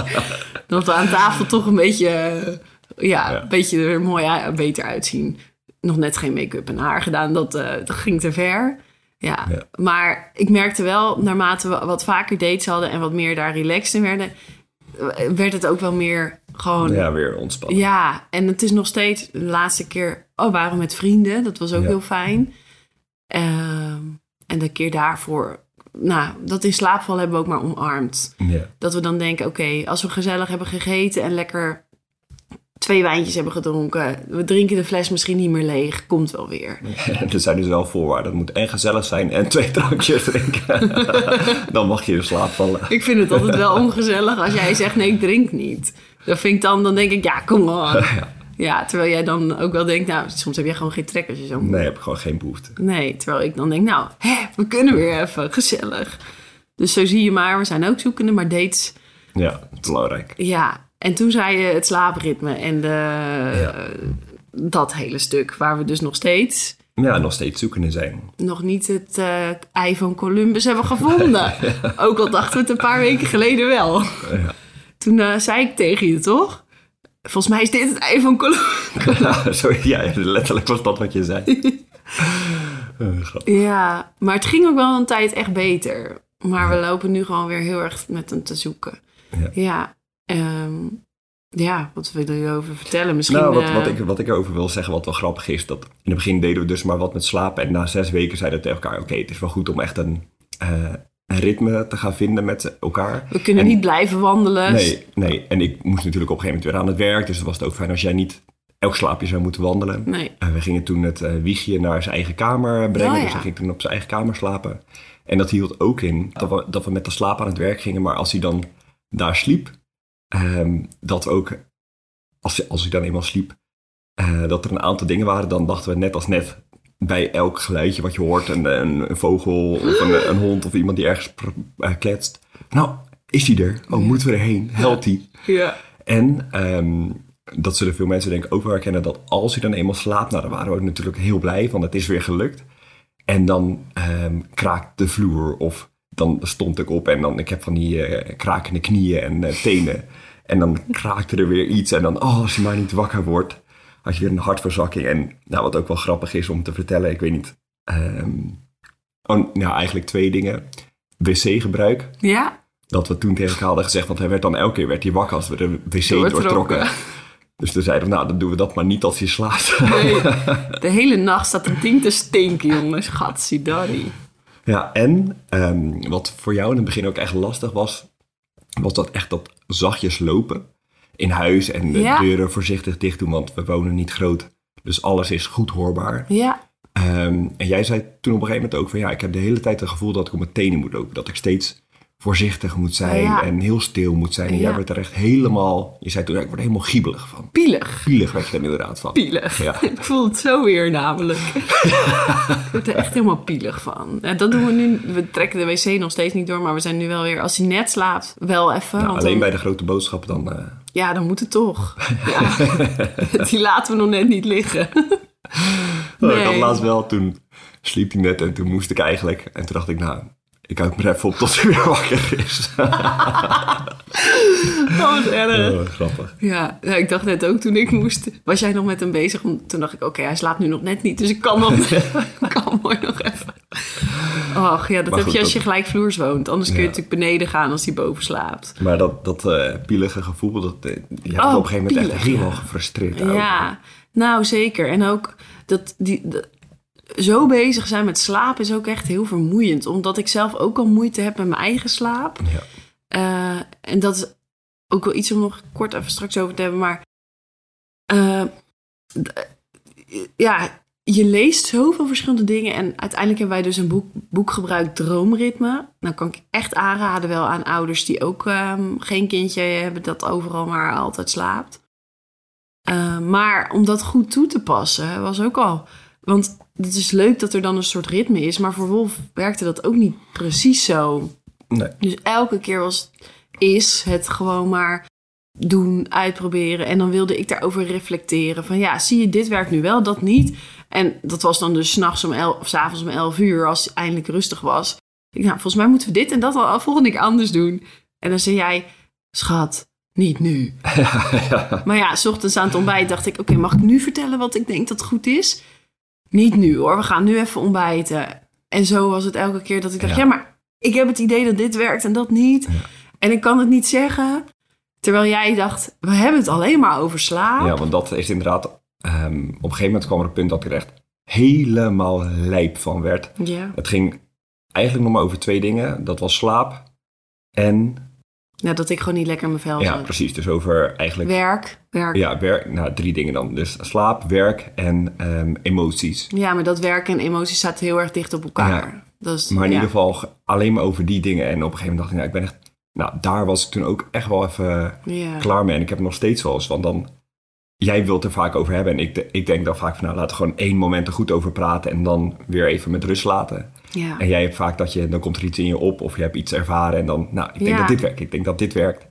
Dat we aan tafel toch een beetje, eh, ja, Ja. een beetje er mooi beter uitzien. Nog net geen make-up en haar gedaan, dat, eh, dat ging te ver. Ja. Ja. maar ik merkte wel, naarmate we wat vaker dates hadden... en wat meer daar relaxed in werden... werd het ook wel meer gewoon... Ja, weer ontspannen. Ja, en het is nog steeds de laatste keer. Oh, waren we met vrienden. Dat was ook Ja. heel fijn. Ehm, en de keer daarvoor. Nou, dat in slaapval hebben we ook maar omarmd. Ja. Dat we dan denken: oké, als we gezellig hebben gegeten en lekker twee wijntjes hebben gedronken. We drinken de fles misschien niet meer leeg. Komt wel weer. er zijn dus wel voorwaarden. Het moet en gezellig zijn en twee drankjes drinken. dan mag je in slaap vallen. Ik vind het altijd wel ongezellig als jij zegt: nee, ik drink niet. Dat vind ik dan, dan denk ik: ja, kom on. Ja, terwijl jij dan ook wel denkt: nou, soms heb jij gewoon geen trek als je zo Nee, heb ik gewoon geen behoefte. Nee, terwijl ik dan denk, nou, hè, we kunnen weer even, gezellig. Dus zo zie je maar, we zijn ook zoekende, maar dates, Ja, belangrijk. ja. En toen zei je het slaapritme en de, dat hele stuk, waar we dus nog steeds Ja, nog steeds zoekende zijn. nog niet het eh ei van Columbus hebben gevonden. Ook al dachten we het een paar weken geleden wel. Ja. Toen eh, zei ik tegen je, toch? Volgens mij is dit het ei van Columbus. Ja, zo, ja, letterlijk was dat wat je zei. Grappig. Ja, maar het ging ook wel een tijd echt beter. Maar we lopen nu gewoon weer heel erg met hem te zoeken. Ja. Ja, ehm, ja wat wil je erover vertellen? Misschien. nou, wat, eh, wat, ik, wat ik erover wil zeggen, wat wel grappig is, dat in het begin deden we dus maar wat met slapen. En na zes weken zeiden we tegen elkaar, oké, het is wel goed om echt een, eh, een ritme te gaan vinden met elkaar. we kunnen en- niet blijven wandelen. Nee, nee, en ik moest natuurlijk op een gegeven moment weer aan het werk. Dus dan was het ook fijn als jij niet elk slaapje zou moeten wandelen. Nee. En we gingen toen het eh, wiegje naar zijn eigen kamer brengen. Oh, ja. Dus hij ging toen op zijn eigen kamer slapen. En dat hield ook in dat we, dat we met de slaap aan het werk gingen. Maar als hij dan daar sliep, ehm, dat ook, als, hij- als hij dan eenmaal sliep, eh, dat er een aantal dingen waren. Dan dachten we net als net bij elk geluidje wat je hoort, een, een, een vogel of een, een hond of iemand die ergens eh, kletst. Nou, is hij er? Oh, moeten we erheen? Helpt hij? Ja. En ehm, dat zullen veel mensen denk ik ook wel herkennen, dat als hij dan eenmaal slaapt, nou dan waren we ook natuurlijk heel blij, want het is weer gelukt. En dan ehm, kraakt de vloer of dan stond ik op en dan, ik heb van die eh, krakende knieën en eh, tenen. En dan kraakte er weer iets en dan, oh, als je maar niet wakker wordt, had je weer een hartverzakking. En nou, wat ook wel grappig is om te vertellen, ik weet niet. oh, nou, eigenlijk twee dingen. Wc-gebruik, Ja. dat we toen tegen elkaar hadden gezegd, want hij werd dan elke keer werd hij wakker als we de wc Doortrokken. doortrokken. Dus toen zeiden we, nou, dan doen we dat maar niet als je slaapt. Nee. De hele nacht staat het ding te stinken, jongens. Gatsidari. Ja, en ehm, wat voor jou in het begin ook echt lastig was, was dat echt dat zachtjes lopen in huis en de Ja. deuren voorzichtig dicht doen, want we wonen niet groot. Dus alles is goed hoorbaar. Ja. Ehm, en jij zei toen op een gegeven moment ook van ja, ik heb de hele tijd het gevoel dat ik op mijn tenen moet lopen. Dat ik steeds voorzichtig moet zijn Ja. en heel stil moet zijn. En jij Ja. werd er echt helemaal, je zei toen, ik word er helemaal giebelig van. Pielig. Pielig werd je er inderdaad van. Pielig. Ja. Ik voel het zo weer namelijk. ik word er echt helemaal pielig van. Ja, dat doen we nu. We trekken de wc nog steeds niet door, maar we zijn nu wel weer, als hij net slaapt, wel even. Nou, alleen dan, bij de grote boodschap dan. eh, Ja, dan moet het toch. Die laten we nog net niet liggen. oh, Ik had Nee. laatst wel, toen sliep hij net en toen moest ik eigenlijk. En toen dacht ik, nou, ik houd me even op tot hij weer wakker is. Oh, wat erg. Oh, grappig. Ja, ja, ik dacht net ook toen ik moest. Was jij nog met hem bezig? Toen dacht ik, oké, hij slaapt nu nog net niet. Dus ik kan nog kan mooi nog even. Och ja, dat Maar heb goed, je als dat- je gelijkvloers woont. Anders kun je natuurlijk beneden gaan als hij boven slaapt. Maar dat, dat eh, pielige gevoel, dat, eh, je hebt Oh, op een gegeven moment echt helemaal ja. gefrustreerd over. Ja, nou zeker. En ook dat die, de- zo bezig zijn met slaap is ook echt heel vermoeiend. Omdat ik zelf ook al moeite heb met mijn eigen slaap. Ja. Eh, en dat is ook wel iets om nog kort even straks over te hebben. Maar eh, ja, je leest zoveel verschillende dingen. En uiteindelijk hebben wij dus een boek, boek gebruikt, Droomritme. Nou kan ik echt aanraden wel aan ouders die ook ehm, geen kindje hebben dat overal maar altijd slaapt. Eh, maar om dat goed toe te passen was ook al... Want het is leuk dat er dan een soort ritme is. Maar voor Wolf werkte dat ook niet precies zo. Nee. Dus elke keer was, is het gewoon maar doen, uitproberen. En dan wilde ik daarover reflecteren. Van ja, zie je, dit werkt nu wel, dat niet. En dat was dan dus 's nachts om elf, of 's avonds om 11 uur, als het eindelijk rustig was. Ik, nou, volgens mij moeten we dit en dat al volgende keer anders doen. En dan zei jij, schat, niet nu. Maar ja, s ochtends aan het ontbijt dacht ik, oké, mag ik nu vertellen wat ik denk dat goed is? Niet nu hoor, we gaan nu even ontbijten. En zo was het elke keer dat ik dacht, Ja. ja, maar ik heb het idee dat dit werkt en dat niet. En ik kan het niet zeggen. Terwijl jij dacht, we hebben het alleen maar over slaap. Ja, want dat is inderdaad... ehm, op een gegeven moment kwam er een punt dat ik er echt helemaal lijp van werd. Ja. Het ging eigenlijk nog maar over twee dingen. Dat was slaap en... Ja, dat ik gewoon niet lekker in mijn vel Ja, zat. precies. Dus over eigenlijk... Werk, werk. Ja. Ja, werk, nou, drie dingen dan. Dus slaap, werk en ehm, emoties. maar dat werk en emoties zaten heel erg dicht op elkaar. Is, Maar in ja. ieder geval ge- alleen maar over die dingen. En op een gegeven moment dacht ik, nou, ik ben echt... Nou, daar was ik toen ook echt wel even Ja. klaar mee. En ik heb het nog steeds wel eens. Want dan... Jij wilt er vaak over hebben. En ik, ik denk dan vaak van, nou, laten we gewoon één moment er goed over praten. En dan weer even met rust laten. Ja. En jij hebt vaak dat je... Dan komt er iets in je op. Of je hebt iets ervaren. En dan, nou, ik denk Ja. dat dit werkt. Ik denk dat dit werkt.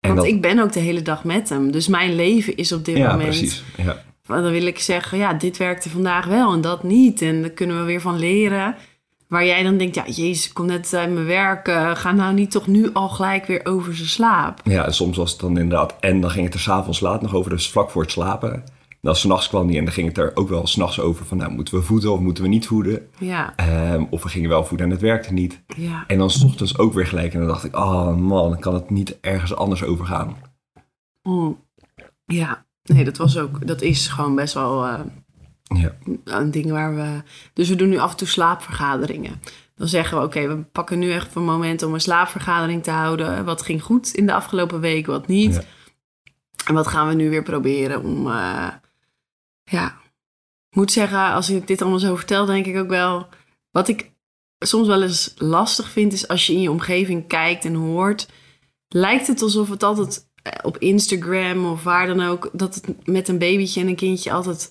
En Want dat, ik ben ook de hele dag met hem. Dus mijn leven is op dit ja, moment. precies. Ja. Dan wil ik zeggen, ja, dit werkte vandaag wel en dat niet. En daar kunnen we weer van leren. Waar jij dan denkt, ja, jezus, ik kom net uit mijn werk. eh, ga nou niet toch nu al gelijk weer over zijn slaap. Ja, en soms was het dan inderdaad... En dan ging het er s'avonds laat nog over, dus vlak voor het slapen. Dan s'nachts kwam die en dan ging het er ook wel s'nachts over van... Nou, moeten we voeden of moeten we niet voeden? Ja, Ehm, of we gingen wel voeden en het werkte niet. ja. En dan 's ochtends ook weer gelijk. En dan dacht ik, oh man, dan kan het niet ergens anders over gaan. Mm. Ja, nee, dat was ook, dat is gewoon best wel eh, Ja, een ding waar we... Dus we doen nu af en toe slaapvergaderingen. Dan zeggen we, oké, we pakken nu echt een moment om een slaapvergadering te houden. Wat ging goed in de afgelopen week, wat niet. Ja. En wat gaan we nu weer proberen om, eh, ja, ik moet zeggen, als ik dit allemaal zo vertel, denk ik ook wel. Wat ik soms wel eens lastig vind, is als je in je omgeving kijkt en hoort. Lijkt het alsof het altijd eh, op Instagram of waar dan ook, dat het met een babytje en een kindje altijd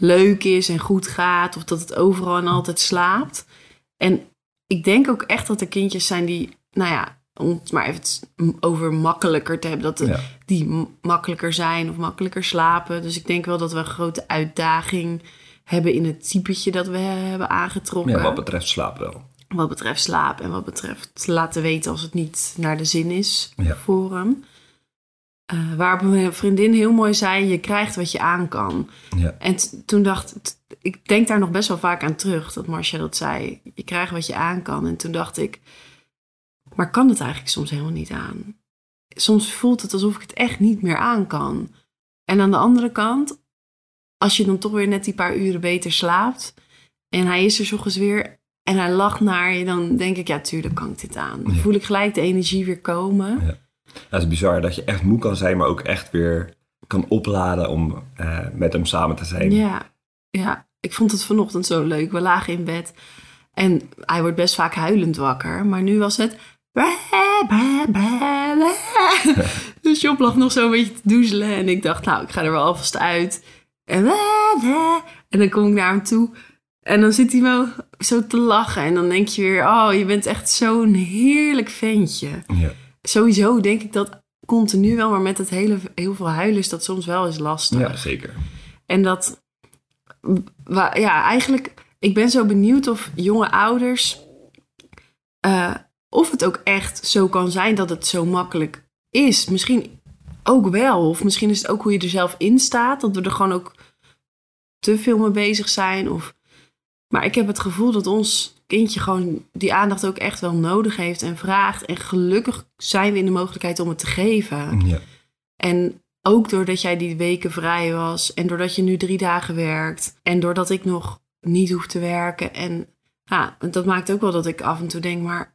leuk is en goed gaat. Of dat het overal en altijd slaapt. En ik denk ook echt dat er kindjes zijn die, nou ja, om het maar even over makkelijker te hebben. Dat de- Ja. die makkelijker zijn of makkelijker slapen. Dus ik denk wel dat we een grote uitdaging hebben in het typetje dat we hebben aangetrokken. Ja, wat betreft slaap wel. Wat betreft slaap en wat betreft laten weten als het niet naar de zin is Ja. voor hem. Eh, waarop mijn vriendin heel mooi zei: Je krijgt wat je aan kan. Ja. En toen dacht ik, denk daar nog best wel vaak aan terug dat Marcia dat zei: Je krijgt wat je aan kan. En toen dacht ik: Maar kan het eigenlijk soms helemaal niet aan? Soms voelt het alsof ik het echt niet meer aan kan. En aan de andere kant, als je dan toch weer net die paar uren beter slaapt en hij is er 's ochtends weer en hij lacht naar je, dan denk ik: Ja, tuurlijk kan ik dit aan. Dan voel ik gelijk de energie weer komen. Ja. Het is bizar dat je echt moe kan zijn, maar ook echt weer kan opladen om eh, met hem samen te zijn. Ja, ja, ik vond het vanochtend zo leuk. We lagen in bed en hij wordt best vaak huilend wakker. Maar nu was het... Dus Job lag nog zo'n beetje te doezelen. En ik dacht, nou, ik ga er wel alvast uit. En, en dan kom ik naar hem toe. En dan zit hij wel zo te lachen. En dan denk je weer, oh, je bent echt zo'n heerlijk ventje. Ja. Sowieso denk ik dat continu wel. Maar met het hele, heel veel huilen is dat soms wel eens lastig. Ja, zeker. En dat, ja, eigenlijk, ik ben zo benieuwd of jonge ouders, eh, of het ook echt zo kan zijn dat het zo makkelijk is. Misschien ook wel, of misschien is het ook hoe je er zelf in staat, dat we er gewoon ook te veel mee bezig zijn. Of, maar ik heb het gevoel dat ons kindje gewoon die aandacht ook echt wel nodig heeft en vraagt. En gelukkig zijn we in de mogelijkheid om het te geven. Ja. En ook doordat jij die weken vrij was en doordat je nu drie dagen werkt en doordat ik nog niet hoef te werken. En ja, dat maakt ook wel dat ik af en toe denk, maar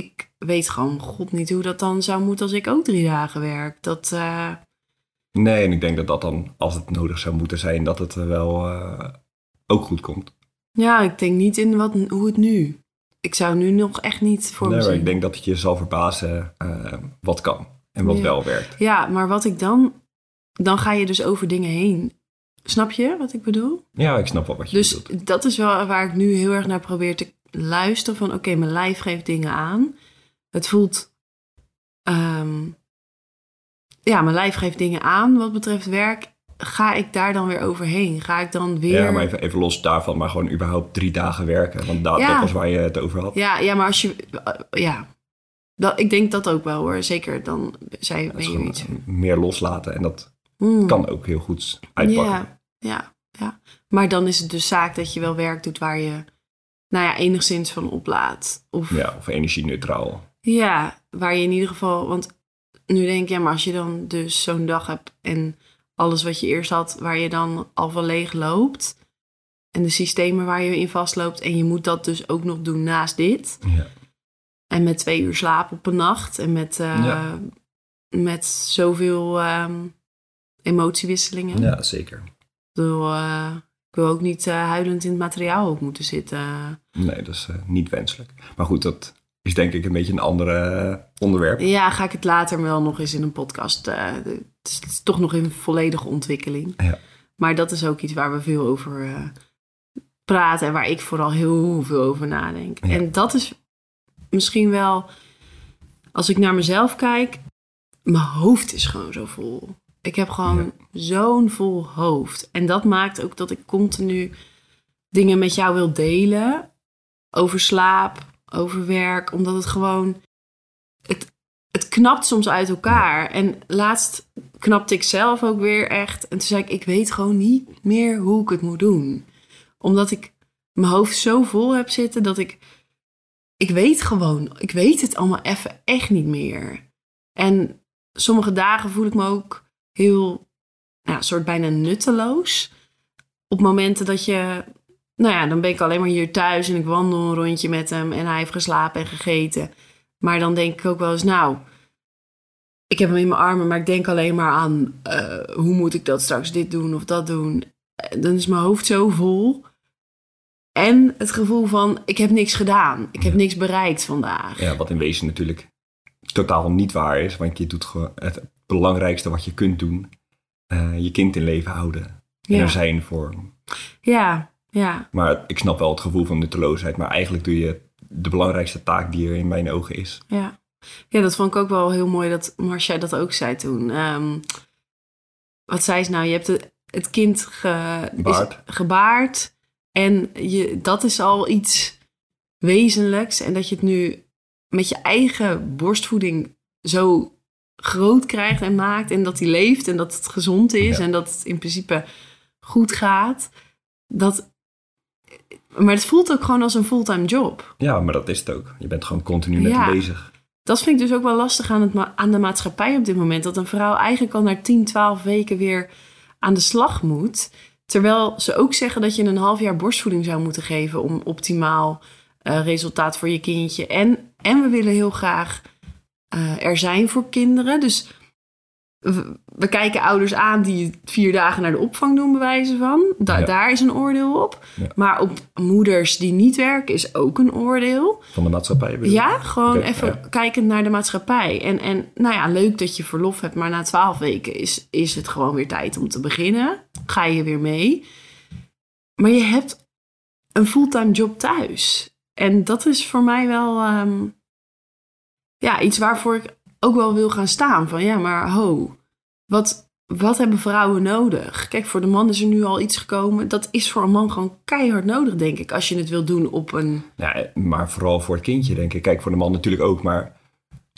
ik weet gewoon god niet hoe dat dan zou moeten als ik ook drie dagen werk. Dat, eh, Nee, en ik denk dat dat dan, als het nodig zou moeten zijn, dat het er wel eh, ook goed komt. ja, ik denk niet in wat, hoe het nu. Ik zou nu nog echt niet voor Nee, me ik denk dat het je zal verbazen eh, wat kan en wat Ja. wel werkt. Ja, maar wat ik dan, dan ga je dus over dingen heen. Snap je wat ik bedoel? Ja, ik snap wel wat je Dus bedoelt. dat is wel waar ik nu heel erg naar probeer te luisteren. Van oké, mijn lijf geeft dingen aan. Het voelt... ehm, ja, mijn lijf geeft dingen aan wat betreft werk. Ga ik daar dan weer overheen? Ga ik dan weer... Ja, maar even, even los daarvan, maar gewoon überhaupt drie dagen werken. Want da- Ja. dat was waar je het over had. ja, ja, maar als je... eh, ja, dat, ik denk dat ook wel hoor. Zeker dan Dat ben is je iets... meer loslaten en dat Hmm. kan ook heel goed uitpakken. Ja, ja, ja. Maar dan is het dus zaak dat je wel werk doet waar je... Nou ja, enigszins van oplaat. Of Ja, of energie-neutraal. Ja, waar je in ieder geval. Want nu denk ik, ja, maar als je dan dus zo'n dag hebt en alles wat je eerst had, waar je dan al van leeg loopt. En de systemen waar je in vastloopt. En je moet dat dus ook nog doen naast dit. Ja. En met twee uur slaap op een nacht. En met, eh, Ja. met zoveel ehm, emotiewisselingen. ja, zeker. Ik, bedoel, eh, ik wil ook niet eh, huilend in het materiaal op moeten zitten. Nee, dat is eh, niet wenselijk. Maar goed, dat is denk ik een beetje een ander eh, onderwerp. Ja, ga ik het later wel nog eens in een podcast. het, is, het is toch nog in volledige ontwikkeling. Ja. Maar dat is ook iets waar we veel over praten en waar ik vooral heel veel over nadenk. Ja. En dat is misschien wel, als ik naar mezelf kijk, mijn hoofd is gewoon zo vol. Ik heb gewoon zo'n vol hoofd. En dat maakt ook dat ik continu dingen met jou wil delen. Over slaap, over werk. Omdat het gewoon... Het, het knapt soms uit elkaar. En laatst knapte ik zelf ook weer echt. En toen zei ik, ik weet gewoon niet meer hoe ik het moet doen. Omdat ik mijn hoofd zo vol heb zitten dat ik... Ik weet gewoon, ik weet het allemaal even echt niet meer. En sommige dagen voel ik me ook heel, nou, soort bijna nutteloos. Op momenten dat je, nou ja, dan ben ik alleen maar hier thuis en ik wandel een rondje met hem en hij heeft geslapen en gegeten. Maar dan denk ik ook wel eens, nou, ik heb hem in mijn armen, maar ik denk alleen maar aan eh, hoe moet ik dat straks dit doen of dat doen. eh, dan is mijn hoofd zo vol. En het gevoel van, ik heb niks gedaan. Ik heb niks bereikt vandaag. Ja, wat in wezen natuurlijk totaal niet waar is. Want je doet gewoon het belangrijkste wat je kunt doen. eh, je kind in leven houden. En er zijn voor. Ja, ja, Maar ik snap wel het gevoel van nutteloosheid. Maar eigenlijk doe je de belangrijkste taak die er in mijn ogen is. ja. Ja, dat vond ik ook wel heel mooi dat Marcia dat ook zei toen. Ehm, wat zei ze nou? Je hebt het, het kind ge, is- Baard. gebaard. En je, dat is al iets wezenlijks. En dat je het nu met je eigen borstvoeding zo groot krijgt en maakt. En dat die leeft en dat het gezond is. Ja. En dat het in principe goed gaat. Dat, maar het voelt ook gewoon als een fulltime job. Ja, maar dat is het ook. Je bent gewoon continu met Ja. bezig. Dat vind ik dus ook wel lastig aan, het ma- aan de maatschappij op dit moment. Dat een vrouw eigenlijk al na 10, 12 weken weer aan de slag moet. Terwijl ze ook zeggen dat je een half jaar borstvoeding zou moeten geven om optimaal eh, resultaat voor je kindje. En, en we willen heel graag eh, er zijn voor kinderen. Dus we, we kijken ouders aan die vier dagen naar de opvang doen, bij wijze van. Da- Ja. Daar is een oordeel op. Ja. Maar op moeders die niet werken is ook een oordeel. Van de maatschappij. Ja, gewoon even ja. kijkend naar de maatschappij. En, en nou ja, leuk dat je verlof hebt, maar na twaalf weken is, is het gewoon weer tijd om te beginnen. Ga je weer mee. Maar je hebt een fulltime job thuis. En dat is voor mij wel ehm, ja, iets waarvoor ik ook wel wil gaan staan. Van ja, maar ho, wat, wat hebben vrouwen nodig? Kijk, voor de man is er nu al iets gekomen. Dat is voor een man gewoon keihard nodig, denk ik. Als je het wil doen op een Ja, maar vooral voor het kindje, denk ik. Kijk, voor de man natuurlijk ook, maar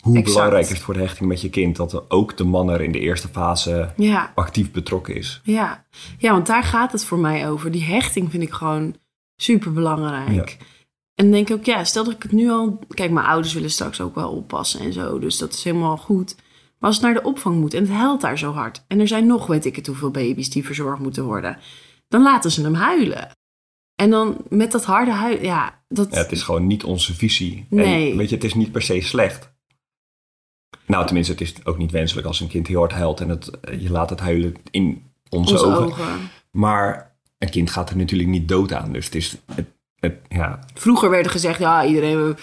hoe Exact. belangrijk is het voor de hechting met je kind dat ook de man er in de eerste fase ja, actief betrokken is? Ja. ja, want daar gaat het voor mij over. Die hechting vind ik gewoon super belangrijk. En denk ik ook, ja, stel dat ik het nu al. Kijk, mijn ouders willen straks ook wel oppassen en zo. Dus dat is helemaal goed. Maar als het naar de opvang moet en het huilt daar zo hard. En er zijn nog, weet ik het, hoeveel baby's die verzorgd moeten worden. Dan laten ze hem huilen. En dan met dat harde huilen, ja, dat. Ja, het is gewoon niet onze visie. Nee. En weet je, het is niet per se slecht. Nou, tenminste, het is ook niet wenselijk als een kind heel hard huilt en het, je laat het huilen in onze, onze ogen. ogen. Maar een kind gaat er natuurlijk niet dood aan. Dus het is, het, het, ja, Vroeger werd er gezegd, ja, iedereen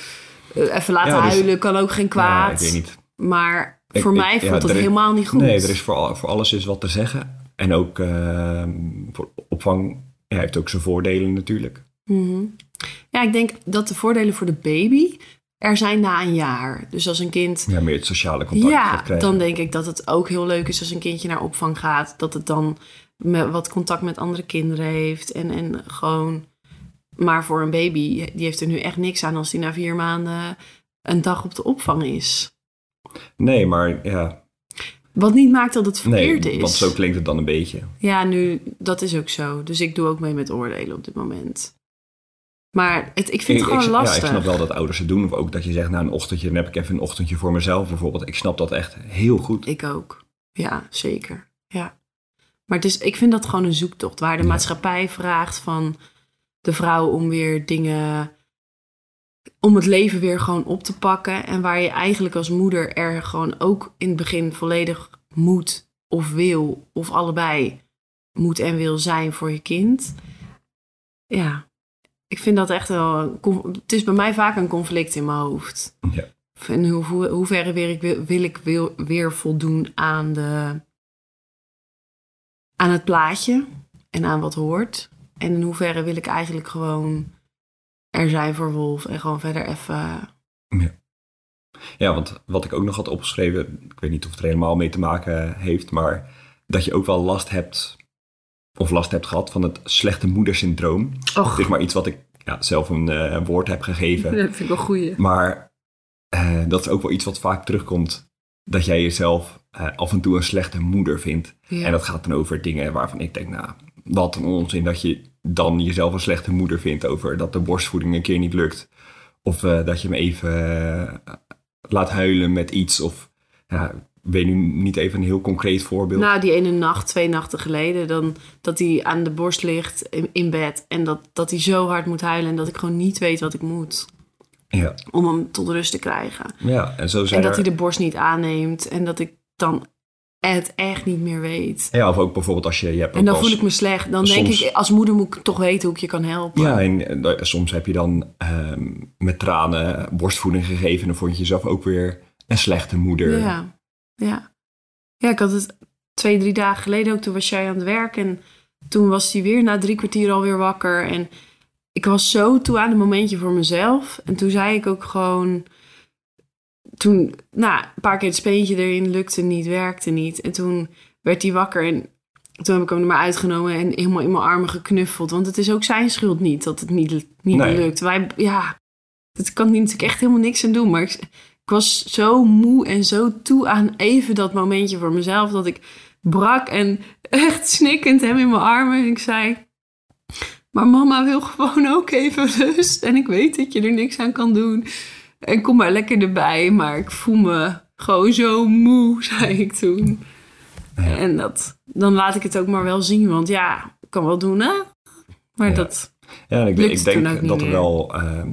eh, even laten Ja, dus- huilen, kan ook geen ja, kwaad. ik weet niet. Maar Ik- voor ik- mij voelt is- helemaal niet goed. Nee, er is voor, voor alles is wat te zeggen. En ook eh, voor opvang ja, heeft ook zijn voordelen natuurlijk. Mhm. Ja, ik denk dat de voordelen voor de baby er zijn na een jaar. Dus als een kind. Ja, meer het sociale contact Ja, dan denk ik dat het ook heel leuk is als een kindje naar opvang gaat. Dat het dan met wat contact met andere kinderen heeft. En, en gewoon. Maar voor een baby, die heeft er nu echt niks aan als die na vier maanden een dag op de opvang is. Nee, maar ja, Wat niet maakt dat het nee, verkeerd is. want zo klinkt het dan een beetje. Ja, nu, dat is ook zo. Dus ik doe ook mee met oordelen op dit moment. Maar het, ik vind het gewoon ik, lastig. Ja, ik snap wel dat ouders het doen. Of ook dat je zegt, nou een ochtendje, dan heb ik even een ochtendje voor mezelf bijvoorbeeld. Ik snap dat echt heel goed. Ik ook. Ja, zeker. Ja. Maar het is, ik vind dat gewoon een zoektocht waar de Ja. maatschappij vraagt van de vrouw om weer dingen, om het leven weer gewoon op te pakken. En waar je eigenlijk als moeder er gewoon ook in het begin volledig moet of wil of allebei moet en wil zijn voor je kind. Ja, ik vind dat echt wel. Het is bij mij vaak een conflict in mijn hoofd. Ja. En hoe, hoeverre wil ik, wil, wil ik wil, weer voldoen aan, de, aan het plaatje en aan wat hoort. En in hoeverre wil ik eigenlijk gewoon er zijn voor Wolf en gewoon verder even. Ja, want wat ik ook nog had opgeschreven, ik weet niet of het er helemaal mee te maken heeft, maar dat je ook wel last hebt, of last hebt gehad van het slechte moedersyndroom. Och, is maar iets wat ik ja, zelf een eh, woord heb gegeven. dat vind ik wel goeie. Maar eh, dat is ook wel iets wat vaak terugkomt. Dat jij jezelf eh, af en toe een slechte moeder vindt. Ja. En dat gaat dan over dingen waarvan ik denk, nou, wat een onzin dat je dan jezelf een slechte moeder vindt over dat de borstvoeding een keer niet lukt. Of eh, dat je me even eh, laat huilen met iets. Of ja, weet nu niet even een heel concreet voorbeeld. Nou, die ene nacht, twee nachten geleden, dan, dat hij aan de borst ligt in, in bed. En dat, dat hij zo hard moet huilen en dat ik gewoon niet weet wat ik moet. ja. Om hem tot rust te krijgen. ja, en zo En zijn dat er... hij de borst niet aanneemt. En dat ik dan het echt niet meer weet. Ja, of ook bijvoorbeeld als je... je hebt En dan als- voel ik me slecht. Dan denk ik, als moeder moet ik toch weten hoe ik je kan helpen. Ja, en eh, soms heb je dan ehm, met tranen borstvoeding gegeven... en dan vond je jezelf ook weer een slechte moeder. Ja, ja. Ja, ik had het twee, drie dagen geleden ook. Toen was jij aan het werk en toen was hij weer na drie kwartier alweer wakker. En ik was zo toe aan een momentje voor mezelf. En toen zei ik ook gewoon... Toen, nou, een paar keer het speentje erin lukte niet, werkte niet. En toen werd hij wakker en toen heb ik hem er maar uitgenomen en helemaal in mijn armen geknuffeld. Want het is ook zijn schuld niet dat het niet, niet Nee. lukt. Wij, ja, dat kan hij natuurlijk echt helemaal niks aan doen. Maar ik, ik was zo moe en zo toe aan even dat momentje voor mezelf dat ik brak en echt snikkend hem in mijn armen. En ik zei: Maar mama wil gewoon ook even rust. En ik weet dat je er niks aan kan doen. En kom maar lekker erbij. Maar ik voel me gewoon zo moe, zei ik toen. Ja. En dat, dan laat ik het ook maar wel zien. Want ja, ik kan wel doen, hè? Maar Ja. dat, Ja, en ik, ik denk dat er wel ehm,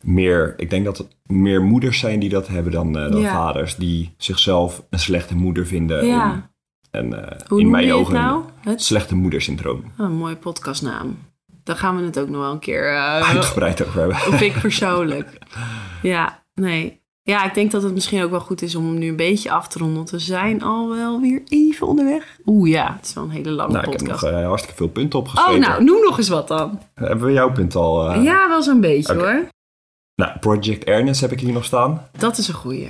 meer... Ik denk dat er meer moeders zijn die dat hebben dan, eh, dan Ja. vaders... die zichzelf een slechte moeder vinden. ja. om- en eh, Hoe in mijn je het ogen nou? Het slechte moedersyndroom. Oh, een mooie podcastnaam. Daar gaan we het ook nog wel een keer uh, Uitgebreid over hebben. op ik persoonlijk. Ja, nee. Ja, ik denk dat het misschien ook wel goed is om hem nu een beetje af te ronden. Want we zijn al wel weer even onderweg. Oeh ja, het is wel een hele lange Nou, ik heb podcast. nog eh, hartstikke veel punten opgeschreven. oh, nou, noem nog eens wat dan. Hebben we jouw punt al? eh? ja, wel zo'n beetje hoor. Nou, Project Ernest heb ik hier nog staan. Dat is een goeie.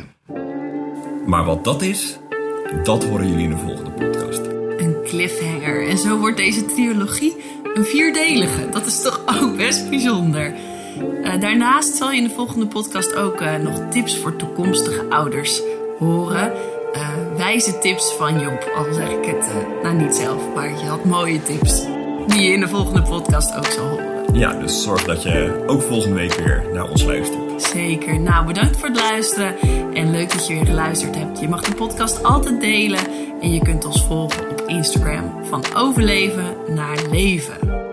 Maar wat dat is, dat horen jullie in de volgende podcast. Een cliffhanger. En zo wordt deze trilogie een vierdelige. Dat is toch ook best bijzonder. Eh, daarnaast zal je in de volgende podcast ook eh, nog tips voor toekomstige ouders horen. Eh, wijze tips van Job. Al zeg ik het nou niet zelf, maar je had mooie tips. Die je in de volgende podcast ook zal horen. Ja, dus zorg dat je ook volgende week weer naar ons luistert. Zeker. Nou, bedankt voor het luisteren. En leuk dat je weer geluisterd hebt. Je mag de podcast altijd delen. En je kunt ons volgen op Instagram van overleven naar leven.